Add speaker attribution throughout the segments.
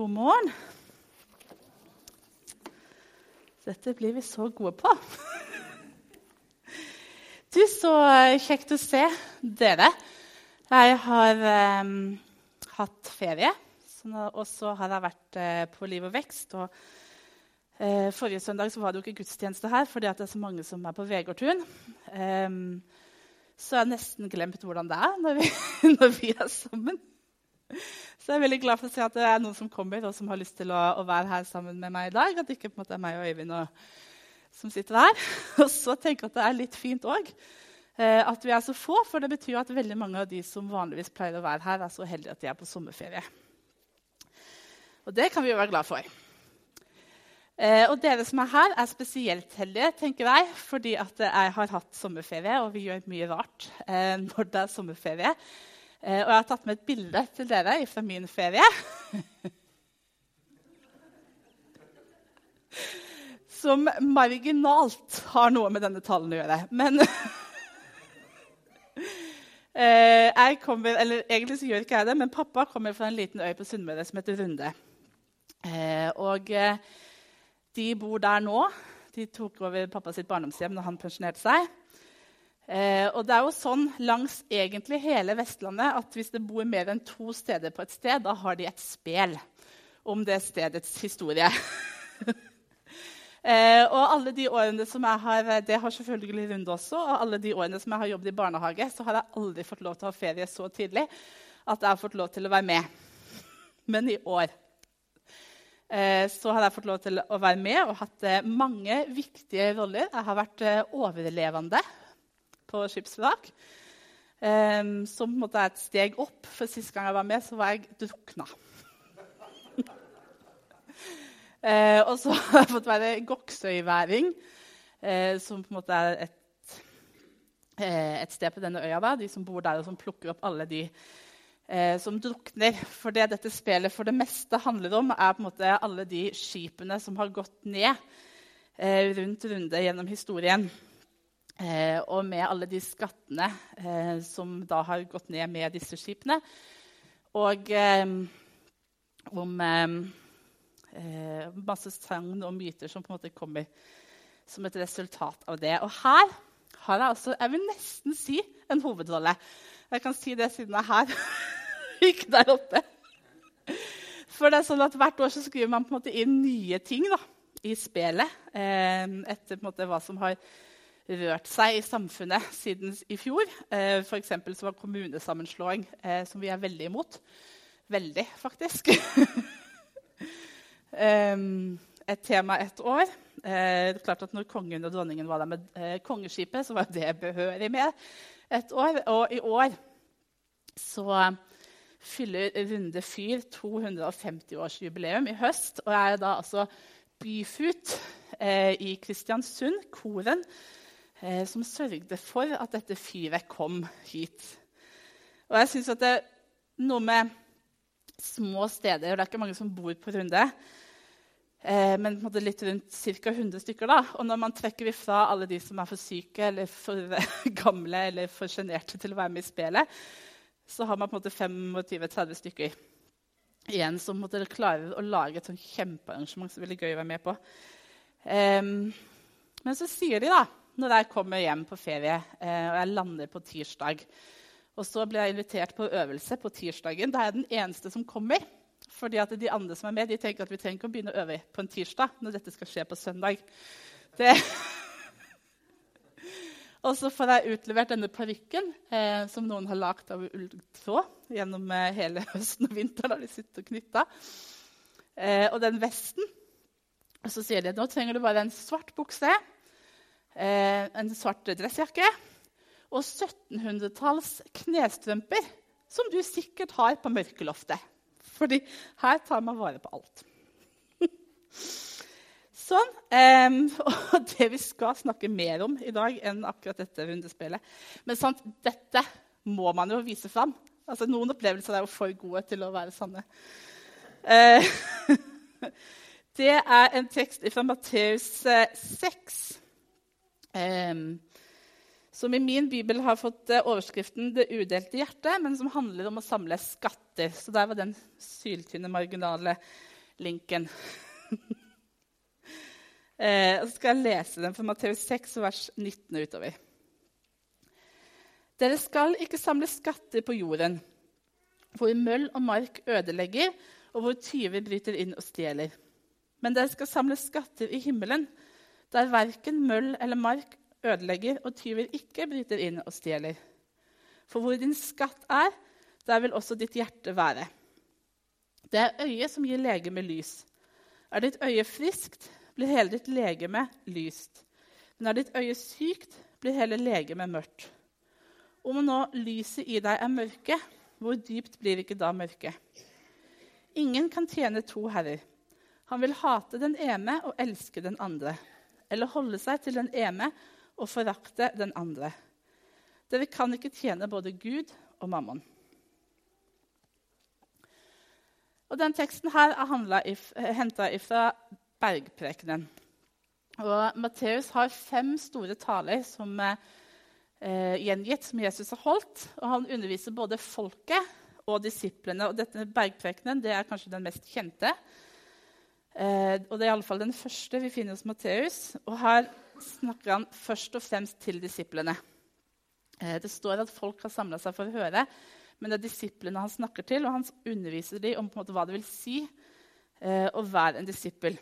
Speaker 1: God morgen. Dette blir vi så gode på. Du, Så kjekt å se dere. Jeg har um, hatt ferie, og så har jeg vært uh, på Liv og Vekst. Og, uh, forrige søndag var det jo ikke gudstjeneste her fordi det er så mange som er på Vegårtun. Um, så jeg har nesten glemt hvordan det er når vi, når vi er sammen. Så jeg er veldig glad for å se at det er noen som kommer og som har lyst til å, å være her sammen med meg i dag. At det ikke måte er meg og Øyvind og, som sitter her. Og så tenker jeg at det er litt fint òg eh, at vi er så få, for det betyr at veldig mange av de som vanligvis pleier å være her, er så heldige at de er på sommerferie. Og det kan vi jo være glad for. Eh, og dere som er her, er spesielt heldige, tenker jeg, fordi at jeg har hatt sommerferie, og vi gjør mye rart eh, når det er sommerferie. Eh, og jeg har tatt med et bilde til dere fra min ferie. Som marginalt har noe med denne talen å gjøre. Men eh, jeg kommer, eller egentlig så gjør ikke jeg det, men pappa kommer fra en liten øy på Sunnmøre som heter Runde. Eh, og de bor der nå. De tok over pappa sitt barndomshjem når han pensjonerte seg. Eh, og det er jo sånn langs egentlig hele Vestlandet at hvis det bor mer enn to steder på et sted, da har de et spel om det stedets historie. eh, og alle de årene som jeg har, Det har selvfølgelig Runde også. Og alle de årene som jeg har jobbet i barnehage, så har jeg aldri fått lov til å ha ferie så tidlig at jeg har fått lov til å være med. Men i år eh, så har jeg fått lov til å være med og hatt eh, mange viktige roller. Jeg har vært eh, overlevende på skipsvrak. Um, som på en måte er et steg opp, for sist gang jeg var med, så var jeg drukna. uh, og så har jeg fått være goksøyværing, uh, som på en måte er et, uh, et, sted på denne øya. Da, de som bor der, og som plukker opp alle de som drukner. For det dette spillet for det meste handler om, er på en måte alle de skipene som har gått ned rundt runde gjennom historien. Eh, og med alle de skattene eh, som da har gått ned med disse skipene. Og eh, om eh, eh, masse sagn og myter som på en måte kommer som et resultat av det. Og her har jeg altså jeg vil nesten si, en hovedrolle. Jeg kan si det siden jeg er her, ikke der oppe. For det er sånn at Hvert år så skriver man på en måte inn nye ting da, i spelet eh, etter på en måte hva som har rørt seg i samfunnet siden i fjor. Eh, F.eks. var kommunesammenslåing, eh, som vi er veldig imot. Veldig, faktisk. um, et tema et år. Eh, det er klart at når kongen og dronningen var der med eh, kongeskipet, så var det behørig med et år. Og i år så fyller Runde Fyr 250-årsjubileum i høst. Og jeg er da altså byfut i Kristiansund, koren, eh, som sørget for at dette fyret kom hit. Og jeg synes at det er noe med små steder og Det er ikke mange som bor på Runde. Eh, men litt rundt ca. 100 stykker. da. Og når man trekker ifra alle de som er for syke eller for gamle eller for sjenerte til å være med i spillet, så har man på en måte 25-30 stykker igjen som måtte klarer å lage et kjempearrangement som er veldig gøy å være med på. Um, men så sier de da når jeg kommer hjem på ferie eh, og jeg lander på tirsdag. Og så blir jeg invitert på øvelse på tirsdagen. Da er jeg den eneste som kommer. Fordi at de andre som er med, de tenker at vi trenger ikke å begynne å øve på en tirsdag når dette skal skje på søndag. Det. og så får jeg utlevert denne parykken eh, som noen har lagd av ulltråd gjennom eh, hele høsten og vinteren. Da de sitter knytta. Eh, og den vesten. Og så sier de nå trenger du bare en svart bukse eh, en svart dressjakke og 1700-talls knestrømper, som du sikkert har på mørkeloftet. Fordi her tar man vare på alt. sånn. Eh, og det vi skal snakke mer om i dag enn akkurat dette rundespillet Men sant, dette må man jo vise fram. Altså, noen opplevelser er jo for gode til å være sanne. Eh, det er en tekst fra Matteus 6. Eh, som i min bibel har fått eh, overskriften 'Det udelte hjertet', men som handler om å samle skatter. Så der var den syltynne, marginale linken. eh, så skal jeg lese den fra Matteus 6, vers 19 og utover. Dere skal ikke samle skatter på jorden, hvor møll og mark ødelegger, og hvor tyver bryter inn og stjeler. Men dere skal samle skatter i himmelen, der verken møll eller mark ødelegger, og tyver ikke bryter inn og stjeler. For hvor din skatt er, der vil også ditt hjerte være. Det er øyet som gir legemet lys. Er ditt øye friskt, blir hele ditt legeme lyst. Men er ditt øye sykt, blir hele legemet mørkt. Om nå lyset i deg er mørke, hvor dypt blir ikke da mørket? Ingen kan tjene to herrer. Han vil hate den ene og elske den andre, eller holde seg til den ene og forakte den andre. Dere kan ikke tjene både Gud og mammon. Og den teksten her er henta fra Bergprekenen. Og Matteus har fem store taler som er eh, gjengitt, som Jesus har holdt. Og han underviser både folket og disiplene. Og dette Bergprekenen det er kanskje den mest kjente. Eh, og det er i alle fall den første vi finner hos Matteus. Og her snakker han først og fremst til disiplene. Eh, det står at folk har samla seg for å høre, men det er disiplene han snakker til, og han underviser dem om måte, hva det vil si eh, å være en disippel,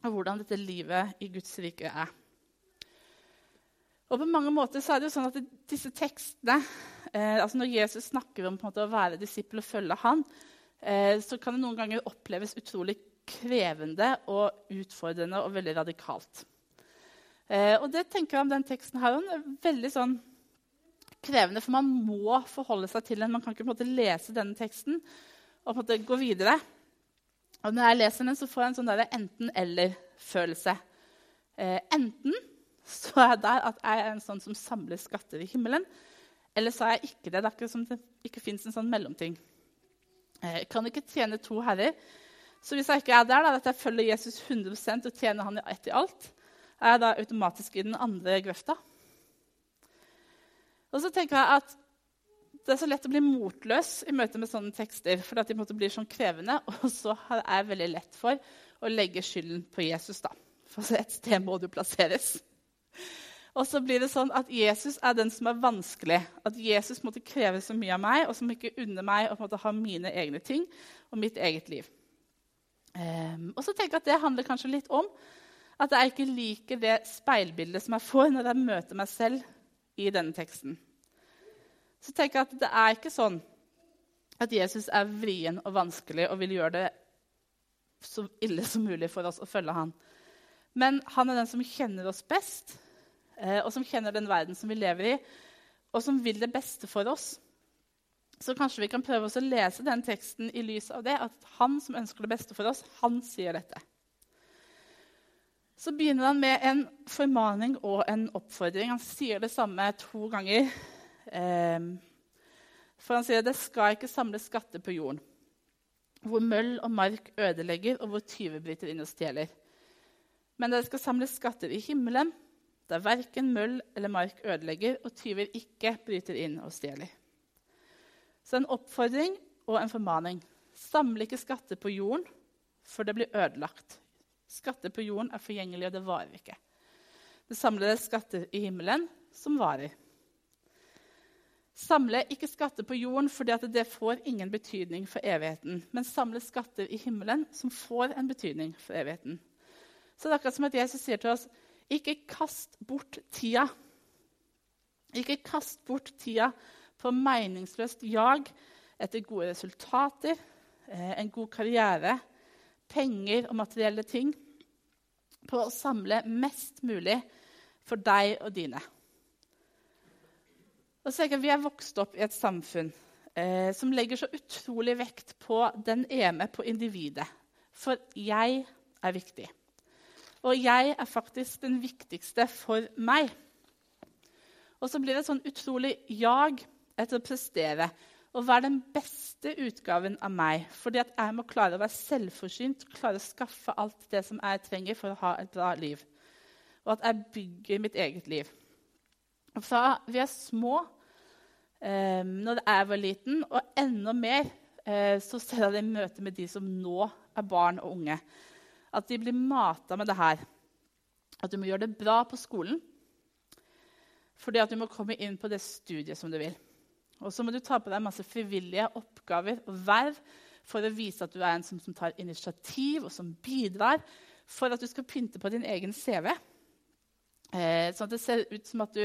Speaker 1: og hvordan dette livet i Guds rike er. Og på mange måter så er det jo sånn at disse tekstene, eh, altså Når Jesus snakker om måte, å være disippel og følge han, eh, så kan det noen ganger oppleves utrolig krevende og utfordrende og veldig radikalt. Eh, og det tenker jeg om den teksten her er veldig sånn krevende, for man må forholde seg til den. Man kan ikke på en måte lese denne teksten og på en måte gå videre. Og når jeg leser den, så får jeg en sånn enten-eller-følelse. Eh, enten så er jeg der at jeg er en sånn som samler skatter i himmelen. Eller så er jeg ikke det. Det er ikke som det ikke fins en sånn mellomting. Jeg eh, kan ikke tjene to herrer. Så hvis jeg ikke er der, da, at jeg følger Jesus 100% og tjener han etter alt, er jeg da automatisk i den andre grøfta. Og så tenker jeg at Det er så lett å bli motløs i møte med sånne tekster. For de måtte bli sånn krevende, Og så er jeg veldig lett for å legge skylden på Jesus. da. For et sted må du plasseres. Og så blir det sånn at Jesus er den som er vanskelig. At Jesus måtte kreve så mye av meg, og som ikke unner meg å ha mine egne ting og mitt eget liv. Um, og så tenker jeg at Det handler kanskje litt om at jeg ikke liker det speilbildet som jeg får når jeg møter meg selv i denne teksten. Så tenker jeg at det er ikke sånn at Jesus er vrien og vanskelig og vil gjøre det så ille som mulig for oss å følge han. Men han er den som kjenner oss best, eh, og som kjenner den verden som vi lever i, og som vil det beste for oss. Så kanskje vi kan prøve å lese den teksten i lys av det, at han som ønsker det beste for oss, han sier dette så begynner han med en formaning og en oppfordring. Han sier det samme to ganger. Ehm, for han sier det skal ikke samles skatter på jorden, hvor møll og mark ødelegger, og hvor tyver bryter inn og stjeler. Men dere skal samle skatter i himmelen, der verken møll eller mark ødelegger, og tyver ikke bryter inn og stjeler. Så en oppfordring og en formaning. Samle ikke skatter på jorden, for det blir ødelagt. Skatter på jorden er forgjengelige, og det varer ikke. Det samler skatter i himmelen som varer. Samle ikke skatter på jorden, for det får ingen betydning for evigheten. Men samle skatter i himmelen som får en betydning for evigheten. Så det er akkurat som at Jesus sier til oss ikke kast bort tida. Ikke kast bort tida på meningsløst jag etter gode resultater, eh, en god karriere, penger og materielle ting på å samle mest mulig for deg og dine. Og så Vi er vokst opp i et samfunn eh, som legger så utrolig vekt på den ene, på individet. For jeg er viktig. Og jeg er faktisk den viktigste for meg. Og så blir det et sånn utrolig jag etter å prestere og være den beste utgaven av meg. Fordi at jeg må klare å være selvforsynt, klare å skaffe alt det som jeg trenger for å ha et bra liv. Og at jeg bygger mitt eget liv. Fra vi er små, eh, når jeg var liten, og enda mer eh, så ser jeg det i møte med de som nå er barn og unge. At de blir mata med det her. At du må gjøre det bra på skolen fordi at du må komme inn på det studiet som du vil. Og så må du ta på deg masse frivillige oppgaver og verv for å vise at du er en som, som tar initiativ og som bidrar, for at du skal pynte på din egen CV. Eh, sånn at det ser ut som at du,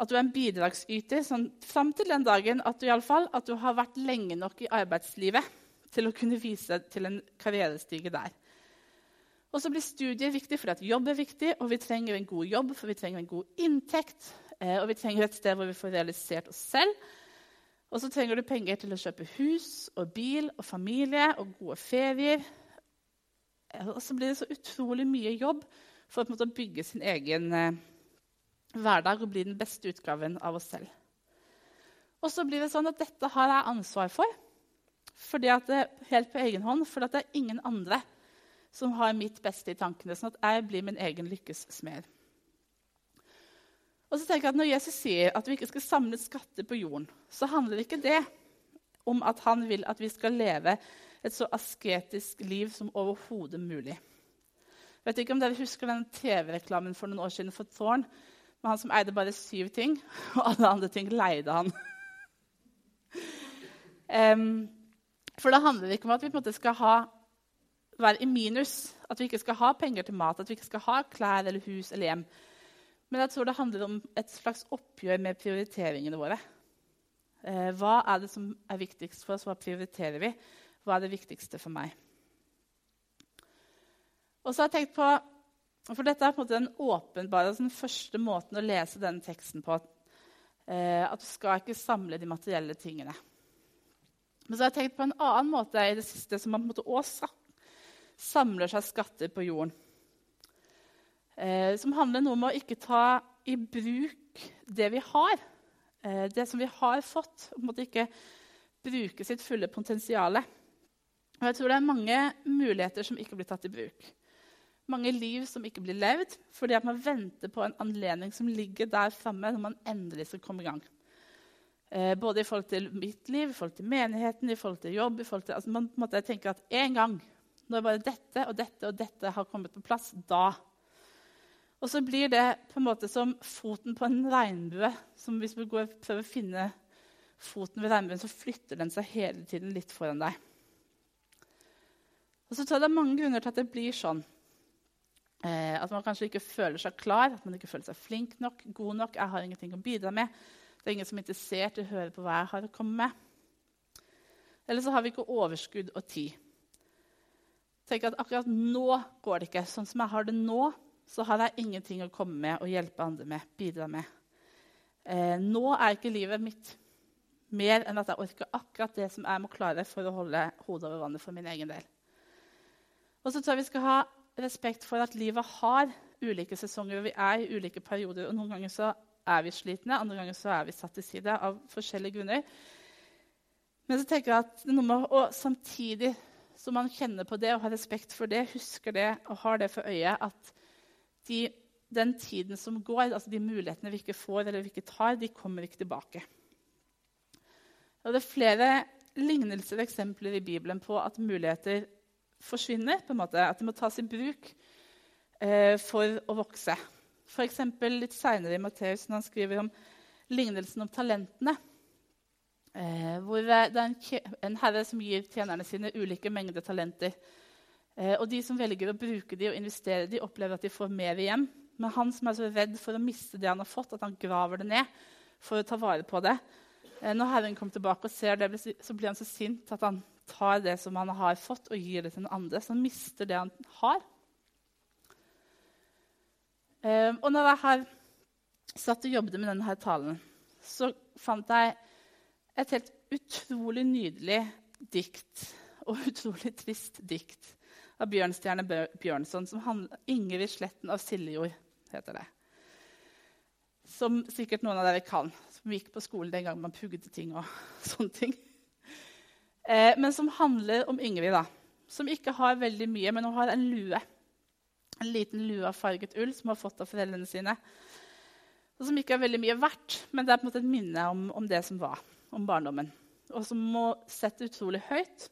Speaker 1: at du er en bidragsyter sånn, fram til den dagen at du, i alle fall, at du har vært lenge nok i arbeidslivet til å kunne vise til en karrierestige der. Og så blir studiet viktig fordi at jobb er viktig, og vi trenger en god jobb, for vi trenger en god inntekt, og vi trenger et sted hvor vi får realisert oss selv. Og så trenger du penger til å kjøpe hus og bil og familie og gode ferier. Eh, og så blir det så utrolig mye jobb for å bygge sin egen eh, hverdag og bli den beste utgaven av oss selv. Og så blir det sånn at dette har jeg ansvar for, fordi at det, helt på egen hånd, for det er ingen andre som har mitt beste i tankene, sånn at jeg blir min egen lykkes smed. Og så tenker jeg at Når Jesus sier at vi ikke skal samle skatter på jorden, så handler ikke det om at han vil at vi skal leve et så asketisk liv som overhodet mulig. Jeg vet ikke om dere husker den TV-reklamen for noen år siden for Tårn? med han som eide bare syv ting, og alle andre ting leide han. um, for det handler ikke om at vi på en måte skal ha, være i minus, at vi ikke skal ha penger til mat, at vi ikke skal ha klær eller hus eller hjem. Men jeg tror det handler om et slags oppgjør med prioriteringene våre. Eh, hva er det som er viktigst for oss? Hva prioriterer vi? Hva er det viktigste for meg? Og så har jeg tenkt på, for Dette er på en måte den åpenbare, altså den første måten å lese denne teksten på. Eh, at du skal ikke samle de materielle tingene. Men så har jeg tenkt på en annen måte i det siste, som man på en måte også samler seg skatter på jorden eh, som handler noe om å ikke ta i bruk det vi har. Eh, det som vi har fått. På en måte ikke bruke sitt fulle potensial. Og jeg tror det er mange muligheter som ikke blir tatt i bruk. Mange liv som ikke blir levd fordi at man venter på en anledning som ligger der framme når man endelig skal komme i gang. Eh, både i forhold til mitt liv, i forhold til menigheten, i forhold til jobb. Til, altså man måtte tenke at en gang, når bare dette og dette og dette har kommet på plass, da og så blir det på en måte som foten på en regnbue. som Hvis du går, prøver å finne foten ved regnbuen, så flytter den seg hele tiden litt foran deg. Og så tror jeg det er mange grunner til at det blir sånn. Eh, at man kanskje ikke føler seg klar, at man ikke føler seg flink nok, god nok. Jeg har ingenting å bidra med. Det er ingen som er interessert i å høre på hva jeg har å komme med. Eller så har vi ikke overskudd og tid. Tenk at akkurat nå går det ikke. Sånn som jeg har det nå, så har jeg ingenting å komme med og hjelpe andre med, bidra med. Eh, nå er ikke livet mitt mer enn at jeg orker akkurat det som jeg må klare for å holde hodet over vannet for min egen del. Og så tror jeg vi skal ha respekt for at livet har ulike sesonger, og vi er i ulike perioder. og Noen ganger så er vi slitne, andre ganger så er vi satt til side av forskjellige grunner. Men så tenker jeg at med å samtidig som man kjenner på det og har respekt for det, husker det og har det for øye at de, den tiden som går, altså de mulighetene vi ikke får eller vi ikke tar, de kommer ikke tilbake. Og det er flere lignelser og eksempler i Bibelen på at muligheter forsvinner. på en måte, At de må tas i bruk eh, for å vokse. F.eks. litt seinere i Matteus når han skriver om lignelsen om talentene. Eh, hvor det er en, en herre som gir tjenerne sine ulike mengder talenter. Eh, og de som velger å bruke de og investere de, opplever at de får mer igjen. Men han som er så redd for å miste det han har fått, at han graver det ned for å ta vare på det. Eh, når Herren kommer tilbake og ser det, så blir han så sint at han tar det som han har fått, og gir det til noen andre. Så han mister det han har. Eh, og når jeg har satt og jobbet med denne talen, så fant jeg et helt utrolig nydelig dikt. Og utrolig trist dikt av Bjørnstjerne Bjørnson, som handler, 'Ingrid Sletten av Siljord', heter det. Som sikkert noen av dere kan, som gikk på skolen den gangen man pugget ting. og sånne ting. Eh, men som handler om Ingrid, da, som ikke har veldig mye, men hun har en lue. En liten lue av farget ull som hun har fått av foreldrene sine. og som ikke er veldig mye verdt, men det er på en måte et minne om, om det som var, om barndommen. Og som må sette utrolig høyt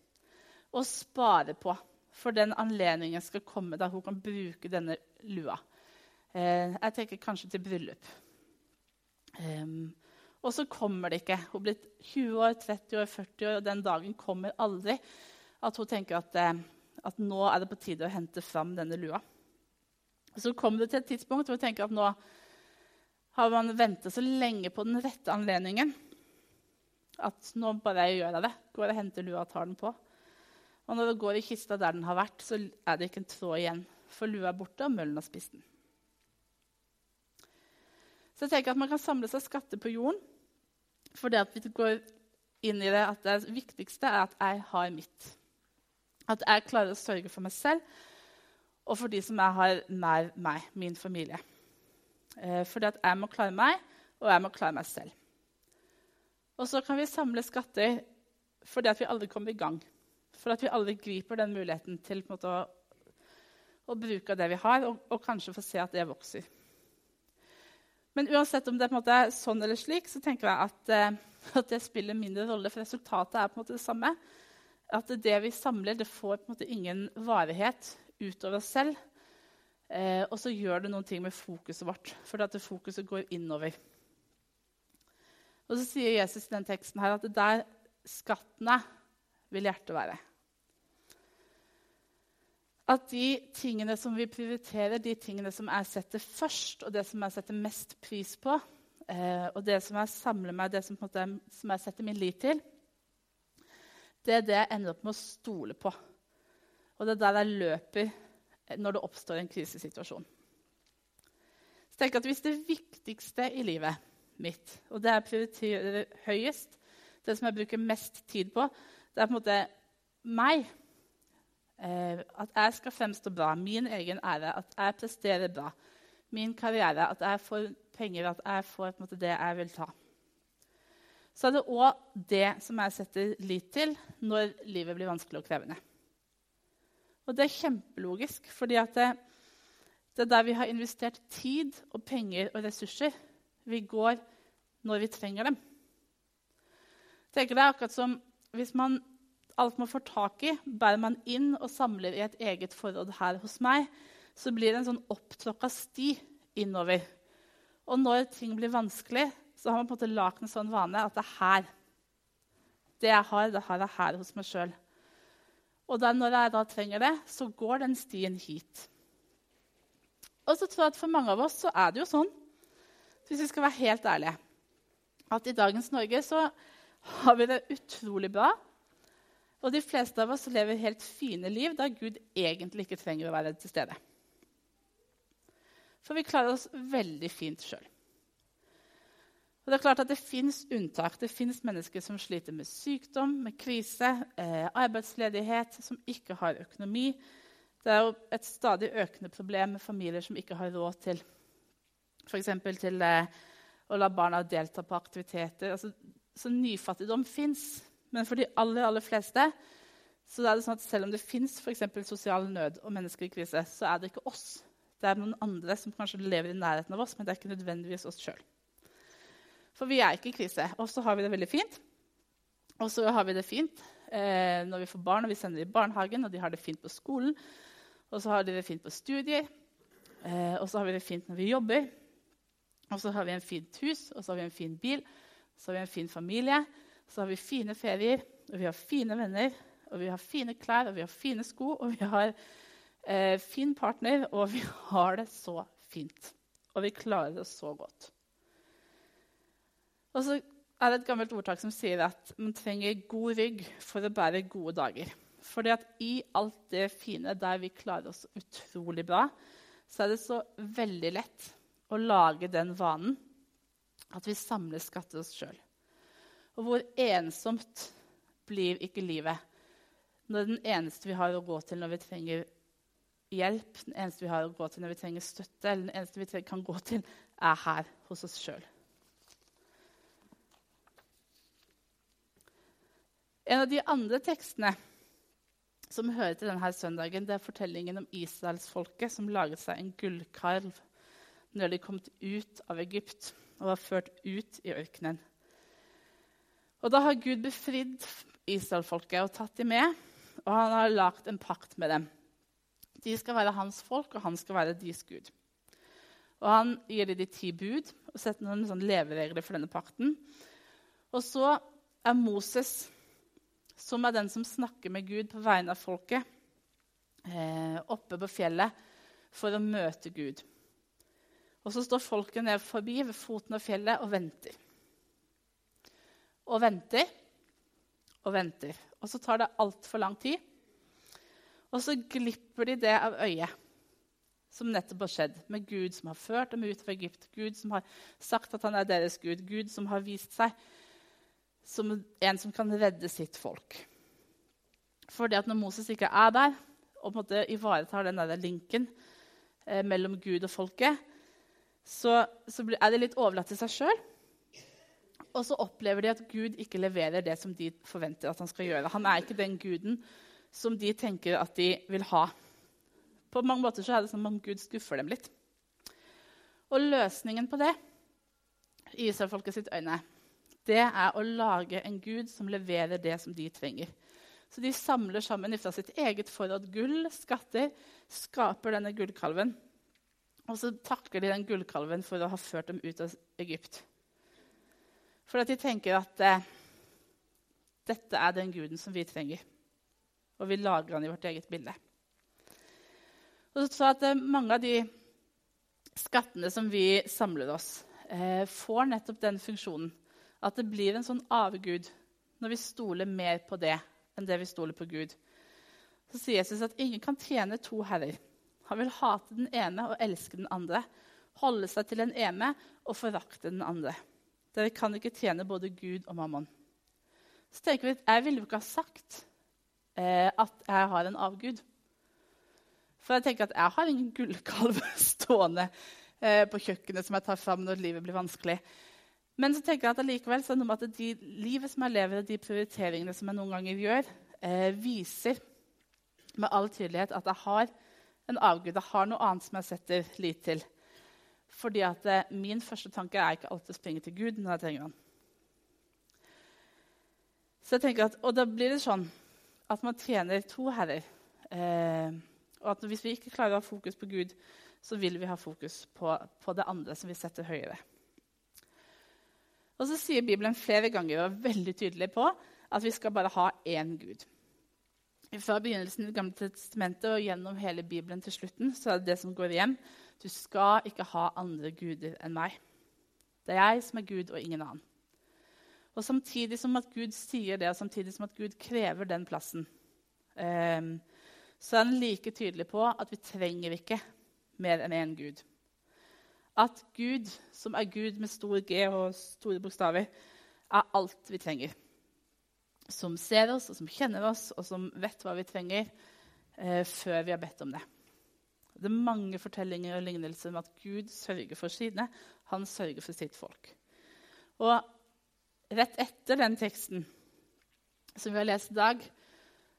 Speaker 1: og spare på for den anledningen skal komme da hun kan bruke denne lua. Eh, jeg tenker kanskje til bryllup. Um, og så kommer det ikke. Hun blir 20 år, 30 år, 40 år, og den dagen kommer aldri at hun tenker at, eh, at nå er det på tide å hente fram denne lua. Så kommer det til et tidspunkt hvor hun tenker at nå har man ventet så lenge på den rette anledningen at nå bare gjør jeg det. Går og henter lua og tar den på. Og når det går i kista der den har vært, så er det ikke en tråd igjen. For lua er borte, og møllen har spist den. Så jeg tenker at man kan samle seg skatter på jorden. For det at vi går inn i det at det viktigste er at jeg har mitt. At jeg klarer å sørge for meg selv og for de som jeg har nær meg, min familie. Eh, fordi at jeg må klare meg, og jeg må klare meg selv. Og så kan vi samle skatter fordi at vi aldri kommer i gang. For at vi aldri griper den muligheten til måte, å, å, bruke det vi har, og, og, kanskje få se at det vokser. Men uansett om det er sånn eller slik, så tenker jeg at, eh, at, det spiller mindre rolle. For resultatet er på en måte det samme. At det vi samler, det får på en måte ingen varighet utover oss selv. Eh, og så gjør det noen ting med fokuset vårt, for at fokuset går innover. Og så sier Jesus i den teksten her at det der skatten er, vil hjertet være. At de tingene som vi prioriterer, de tingene som jeg setter først, og det som jeg setter mest pris på, eh, og det som jeg samler meg, det som, måte, som jeg setter min lit til, det er det jeg ender opp med å stole på. Og det er der jeg løper når det oppstår en krisesituasjon. Så tenk at Hvis det viktigste i livet mitt, og det jeg prioriterer høyest, det som jeg bruker mest tid på, det er på en måte meg At jeg skal fremstå bra, min egen ære, at jeg presterer bra. Min karriere, at jeg får penger, at jeg får måte, det jeg vil ta. Så er det òg det som jeg setter lit til når livet blir vanskelig og krevende. Og det er kjempelogisk, fordi det, det, er der vi har investert tid og penger og ressurser. Vi går når vi trenger dem. Tenker det er akkurat som Hvis man, alt man får tak i, bærer man inn og samler i et eget forråd her hos meg, så blir det en sånn opptråkka sti innover. Og når ting blir vanskelig, så har man på en måte lagd en sånn vane at det er her. Det jeg har, det har jeg her hos meg sjøl. Og da, når jeg da trenger det, så går den stien hit. Og så tror jeg at For mange av oss så er det jo sånn, hvis vi skal være helt ærlige, at i dagens Norge så har vi det utrolig bra. Og de fleste av oss lever helt fine liv der Gud egentlig ikke trenger å være til stede. For vi klarer oss veldig fint sjøl. Og det er klart at det fins unntak. Det fins mennesker som sliter med sykdom, med krise, eh, arbeidsledighet, som ikke har økonomi. Det er jo et stadig økende problem med familier som ikke har råd til f.eks. til eh, å la barna delta på aktiviteter. Altså, så nyfattigdom fins. Men for de aller, aller fleste så er det sånn at selv om det fins sosial nød og mennesker i krise, så er det ikke oss. Det er noen andre som kanskje lever i nærheten av oss, men det er ikke nødvendigvis oss sjøl. For vi er ikke i krise. Og så har vi det veldig fint. Og så har vi det fint eh, når vi får barn og vi sender dem i barnehagen, og de har det fint på skolen. Og så har de det fint på studier. Eh, og så har vi det fint når vi jobber. Og så har vi en fint hus, og så har vi en fin bil, så har vi en fin familie. Så har vi fine ferier, og vi har fine venner, og vi har fine klær, og vi har fine sko, og vi har eh, fin partner, og vi har det så fint. Og vi klarer det så godt. Og så er det et gammelt ordtak som sier at man trenger god rygg for å bære gode dager. Fordi at i alt det fine der vi klarer oss utrolig bra, så er det så veldig lett å lage den vanen at vi samler skatter oss sjøl. Og hvor ensomt blir ikke livet når den eneste vi har å gå til når vi trenger hjelp, den eneste vi har å gå til når vi trenger støtte, eller den eneste vi kan gå til, er her hos oss sjøl. En av de andre tekstene som hører til denne søndagen, det er fortellingen om israelsfolket som laget seg en gullkarv når de kom ut av Egypt og var ført ut i ørkenen. Og da har Gud befridd Israelfolket og tatt dem med, og han har lagt en pakt med dem. De skal være hans folk, og han skal være deres Gud. Og Han gir dem de ti bud og setter noen sånn leveregler for denne pakten. Og så er Moses, som er den som snakker med Gud på vegne av folket, eh, oppe på fjellet for å møte Gud. Og så står folket ned forbi ved foten av fjellet og venter. Og venter og venter. Og så tar det altfor lang tid. Og så glipper de det av øyet som nettopp har skjedd, med Gud som har ført dem ut fra Egypt, Gud som har sagt at han er deres Gud, Gud som har vist seg som en som kan redde sitt folk. Fordi at når Moses ikke er der og på en måte ivaretar den der linken eh, mellom Gud og folket, så, så, er de litt overlatt til seg sjøl. Og så opplever de at Gud ikke leverer det som de forventer at han skal gjøre. Han er ikke den guden som de tenker at de vil ha. På mange måter så er det som om Gud skuffer dem litt. Og løsningen på det i Israelfolket sitt øyne, det er å lage en gud som leverer det som de trenger. Så de samler sammen fra sitt eget forråd gull, skatter, skaper denne gullkalven. Og så takker de den gullkalven for å ha ført dem ut av Egypt. For at de tenker at eh, dette er den guden som vi trenger. Og vi lager han i vårt eget bilde. Og så at eh, Mange av de skattene som vi samler oss, eh, får nettopp den funksjonen. At det blir en sånn avgud når vi stoler mer på det enn det vi stoler på Gud. Så sier Jesus at ingen kan tjene to herrer. Han vil hate den ene og elske den andre. Holde seg til den ene og forakte den andre. Dere kan ikke tjene både Gud og mammon. Så tenker vi at jeg ville jo ikke ha sagt eh, at jeg har en avgud. For jeg tenker at jeg har ingen gullkalv stående eh, på kjøkkenet som jeg tar fram når livet blir vanskelig. Men så tenker jeg at allikevel så er det noe med at de livet som jeg lever, og de prioriteringene som jeg noen ganger gjør, eh, viser med all tydelighet at jeg har en avgud. Jeg har noe annet som jeg setter lit til. Fordi at eh, min første tanke er ikke alltid å springe til Gud når jeg trenger ham. Så jeg tenker at, Og da blir det sånn at man tjener to herrer. Eh, og at hvis vi ikke klarer å ha fokus på Gud, så vil vi ha fokus på, på det andre som vi setter høyere. Og så sier Bibelen flere ganger og er veldig tydelig på at vi skal bare ha én Gud. Fra begynnelsen i gamle testamentet og gjennom hele Bibelen til slutten så er det det som går igjen. Du skal ikke ha andre guder enn meg. Det er jeg som er Gud, og ingen annen. Og Samtidig som at Gud sier det, og samtidig som at Gud krever den plassen, eh, så er han like tydelig på at vi trenger ikke mer enn én Gud. At Gud, som er Gud med stor G og store bokstaver, er alt vi trenger. Som ser oss, og som kjenner oss, og som vet hva vi trenger, eh, før vi har bedt om det. Det er mange fortellinger og lignelser om at Gud sørger for sine. Han sørger for sitt folk. Og rett etter den teksten som vi har lest i dag,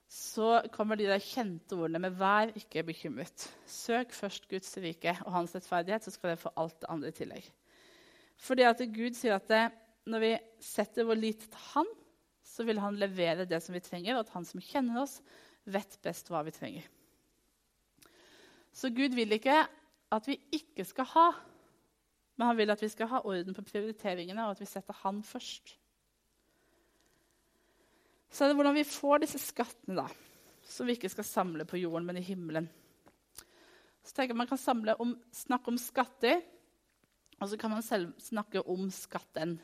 Speaker 1: så kommer de der kjente ordene med 'vær ikke bekymret'. Søk først Guds rike og hans rettferdighet, så skal dere få alt det andre i tillegg. Fordi at Gud sier at det, når vi setter vår lit til Han, så vil Han levere det som vi trenger, og at Han som kjenner oss, vet best hva vi trenger. Så Gud vil ikke at vi ikke skal ha, men han vil at vi skal ha orden på prioriteringene, og at vi setter Han først. Så er det hvordan vi får disse skattene, da, som vi ikke skal samle på jorden, men i himmelen. Så tenker jeg Man kan samle om, snakke om skatter, og så kan man selv snakke om skatten.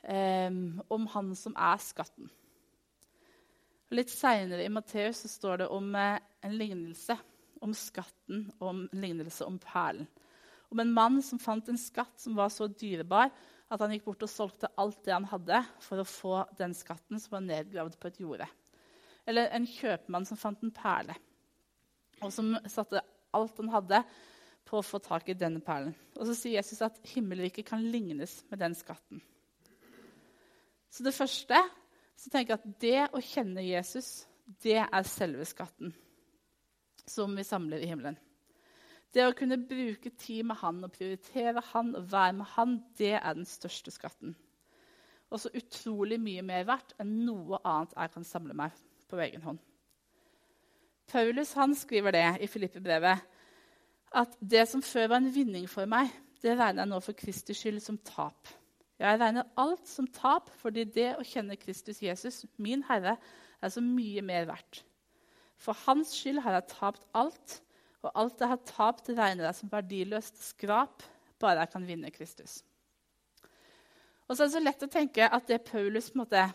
Speaker 1: Um, om han som er skatten. Litt seinere i Matteus står det om uh, en lignelse om skatten og om lignelse om perlen. Om en mann som fant en skatt som var så dyrebar at han gikk bort og solgte alt det han hadde, for å få den skatten som var nedgravd på et jorde. Eller en kjøpmann som fant en perle, og som satte alt han hadde, på å få tak i denne perlen. Og så sier Jesus at himmelriket kan lignes med den skatten. Så det første så tenker jeg at det å kjenne Jesus, det er selve skatten som vi samler i himmelen. Det å kunne bruke tid med han og prioritere han og være med han, det er den største skatten. Og så utrolig mye mer verdt enn noe annet jeg kan samle meg på egen hånd. Paulus han skriver det i Filippe-brevet at det som før var en vinning for meg, det regner jeg nå for Kristi skyld som tap. Jeg regner alt som tap fordi det å kjenne Kristus Jesus, min Herre, er så mye mer verdt. For hans skyld har jeg tapt alt og alt jeg har tapt, regner jeg som verdiløst skrap, bare jeg kan vinne Kristus. Og så er det så lett å tenke at det Paulus måte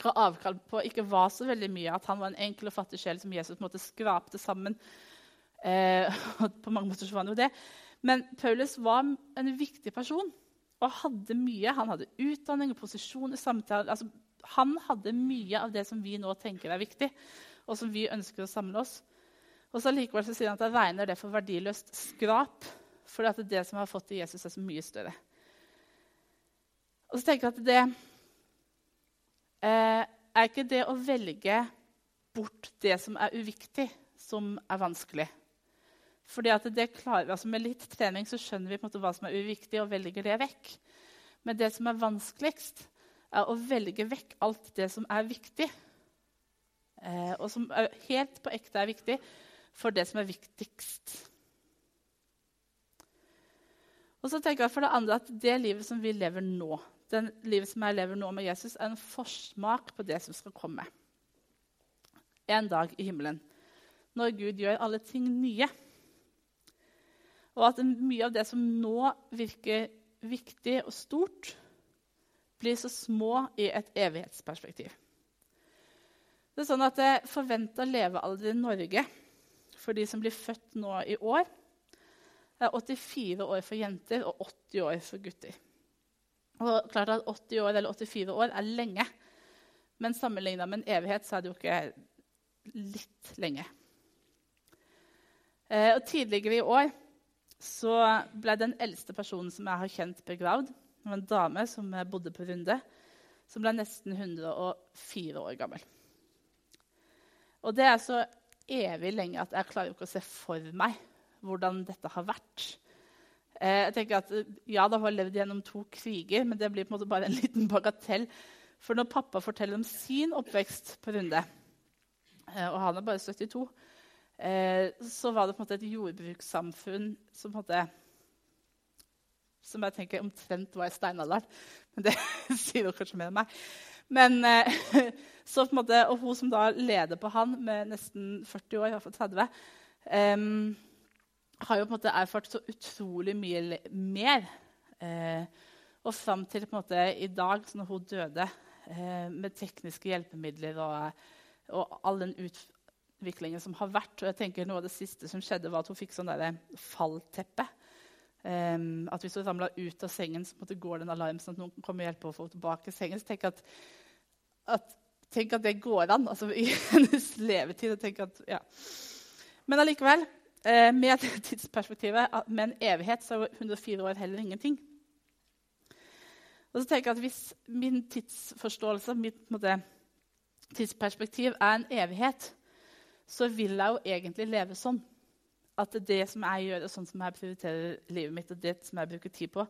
Speaker 1: ga avkall på, ikke var så veldig mye. At han var en enkel og fattig sjel som Jesus måte skrapte sammen. Eh, på mange måter så var han jo det. Men Paulus var en viktig person og hadde mye. Han hadde utdanning og posisjon i samtalen. Altså, han hadde mye av det som vi nå tenker er viktig, og som vi ønsker å samle oss. Og så likevel så sier han at han regner det for verdiløst skrap, fordi at det som har fått i Jesus, er så mye større. Og så tenker jeg at det eh, er ikke det å velge bort det som er uviktig, som er vanskelig. Fordi at det klarer vi, altså Med litt trening så skjønner vi på en måte hva som er uviktig, og velger det vekk. Men det som er vanskeligst, er å velge vekk alt det som er viktig. Eh, og som helt på ekte er viktig, for det som er viktigst. Og så tenker jeg for det andre at det livet som vi lever nå, den livet som jeg lever nå med Jesus, er en forsmak på det som skal komme. En dag i himmelen, når Gud gjør alle ting nye. Og at mye av det som nå virker viktig og stort, blir så små i et evighetsperspektiv. Det er sånn at Forventa levealder i Norge for de som blir født nå i år, er 84 år for jenter og 80 år for gutter. Og klart at 80 år eller 84 år er lenge, men sammenligna med en evighet så er det jo ikke litt lenge. Eh, og tidligere i år så ble den eldste personen som jeg har kjent, begravd. En dame som bodde på Runde, som ble nesten 104 år gammel. Og det er så evig lenge at jeg klarer ikke å se for meg hvordan dette har vært. Eh, jeg tenker at Ja, da har jeg levd gjennom to kriger, men det blir på en måte bare en liten bagatell. For når pappa forteller om sin oppvekst på Runde, eh, og han er bare 72, eh, så var det på en måte et jordbrukssamfunn som på en måte som jeg tenker omtrent var i steinalderen. Men det sier jo kanskje mer enn meg. Men, eh, så på en måte, og hun som da leder på han med nesten 40 år, iallfall 30, um, har jo på en måte erfart så utrolig mye mer. Uh, og fram til på en måte i dag, når hun døde, uh, med tekniske hjelpemidler og, og, all den utviklingen som har vært. Og jeg tenker Noe av det siste som skjedde, var at hun fikk sånn fallteppe. Um, at hvis du samla ut av sengen, så går det en alarm sånn at noen kommer og hjelper å få tilbake sengen. Så tenk at at, tenk at det går an altså, i hennes levetid. At, ja. Men allikevel, uh, med tidsperspektivet, med en evighet, så er 104 år heller ingenting. Og så tenker jeg at Hvis min tidsforståelse, mitt måte, tidsperspektiv, er en evighet, så vil jeg jo egentlig leve sånn. At det som jeg gjør, og sånn som jeg prioriterer livet mitt, og det som jeg bruker tid på,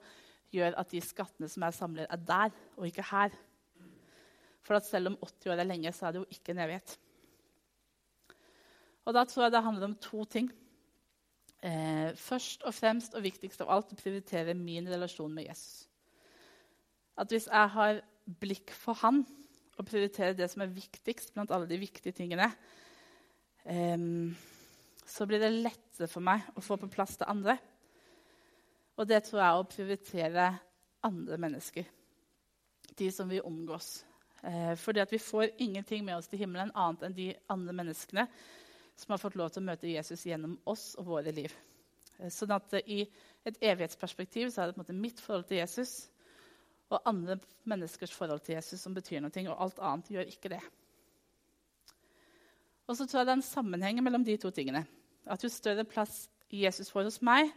Speaker 1: gjør at de skattene som jeg samler, er der og ikke her. For selv om 80 år er lenge, så er det jo ikke en evighet. Og da tror jeg det handler om to ting. Eh, først og fremst og viktigst av alt å prioritere min relasjon med Jesus. At hvis jeg har blikk for han og prioriterer det som er viktigst blant alle de viktige tingene, eh, så blir det lettere for meg å få på plass det andre. Og det tror jeg er å prioritere andre mennesker. De som vi omgås. Eh, fordi vi får ingenting med oss til himmelen annet enn de andre menneskene som har fått lov til å møte Jesus gjennom oss og våre liv. Eh, sånn at eh, I et evighetsperspektiv så er det på en måte mitt forhold til Jesus og andre menneskers forhold til Jesus som betyr noe, og alt annet gjør ikke det. Og så tror jeg det er en sammenheng mellom de to tingene. At Jo større plass Jesus får hos meg,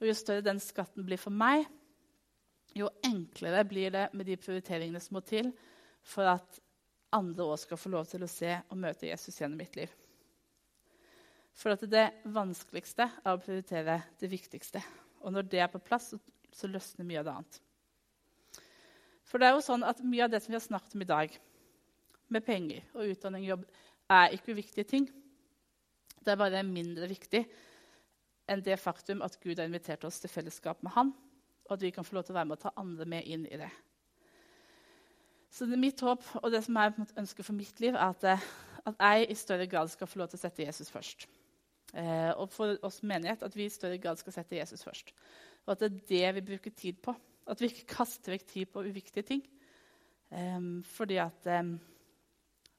Speaker 1: og jo større den skatten blir for meg, jo enklere blir det med de prioriteringene som må til for at andre òg skal få lov til å se og møte Jesus gjennom mitt liv. For at det vanskeligste er å prioritere det viktigste. Og når det er på plass, så, løsner mye av det annet. For det er jo sånn at mye av det som vi har snakket om i dag, med penger og utdanning og jobb, er ikke uviktige ting. Det er bare mindre viktig enn det faktum at Gud har invitert oss til fellesskap med Han, og at vi kan få lov til å være med og ta andre med inn i det. Så det mitt håp og det som jeg ønsker for mitt liv, er at, eh, at, jeg i større grad skal få lov til å sette Jesus først. Eh, og for oss menighet at vi i større grad skal sette Jesus først. Og at det er det vi bruker tid på. At vi ikke kaster vekk tid på uviktige ting. Eh, fordi at um,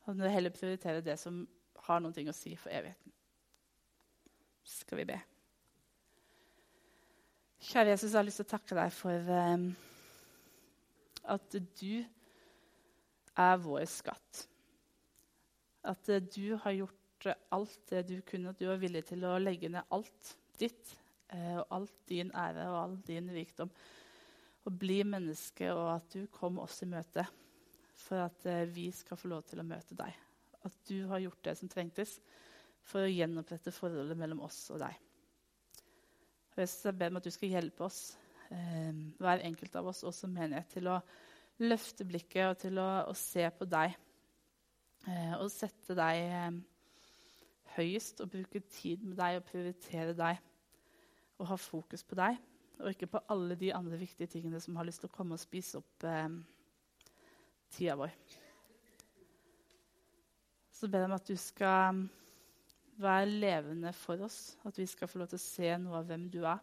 Speaker 1: vi heller prioriterer det som har noe å si for evigheten. Skal vi be. Kjære Jesus, jeg har lyst til å takke deg for um, at du er vår skatt. At uh, du har gjort uh, alt det du kunne, at du var villig til å legge ned alt ditt og alt din ære og all din rikdom å bli menneske, og at du kom oss i møte for at eh, vi skal få lov til å møte deg. At du har gjort det som trengtes for å gjenopprette forholdet mellom oss og deg. Og jeg ber om at du skal hjelpe oss, eh, hver enkelt av oss, også menighet, til å løfte blikket og til å, å se på deg. Eh, og sette deg eh, høyest og bruke tid med deg og prioritere deg. Og ha fokus på deg og ikke på alle de andre viktige tingene som har lyst til å komme og spise opp eh, tida vår. Så ber jeg om at du skal være levende for oss, at vi skal få lov til å se noe av hvem du er.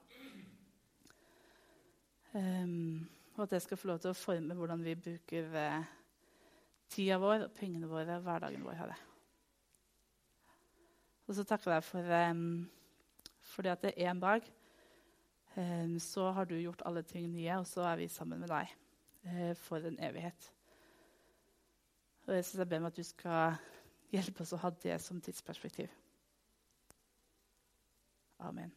Speaker 1: Um, og at det skal få lov til å forme hvordan vi bruker uh, tida vår, pengene våre, hverdagen vår. Herre. Og så takker jeg deg for, um, fordi at det er en dag um, så har du gjort alle ting nye, og så er vi sammen med deg uh, for en evighet. Og jeg, jeg ber om at du skal hjelpe oss å ha det som tidsperspektiv. Amen.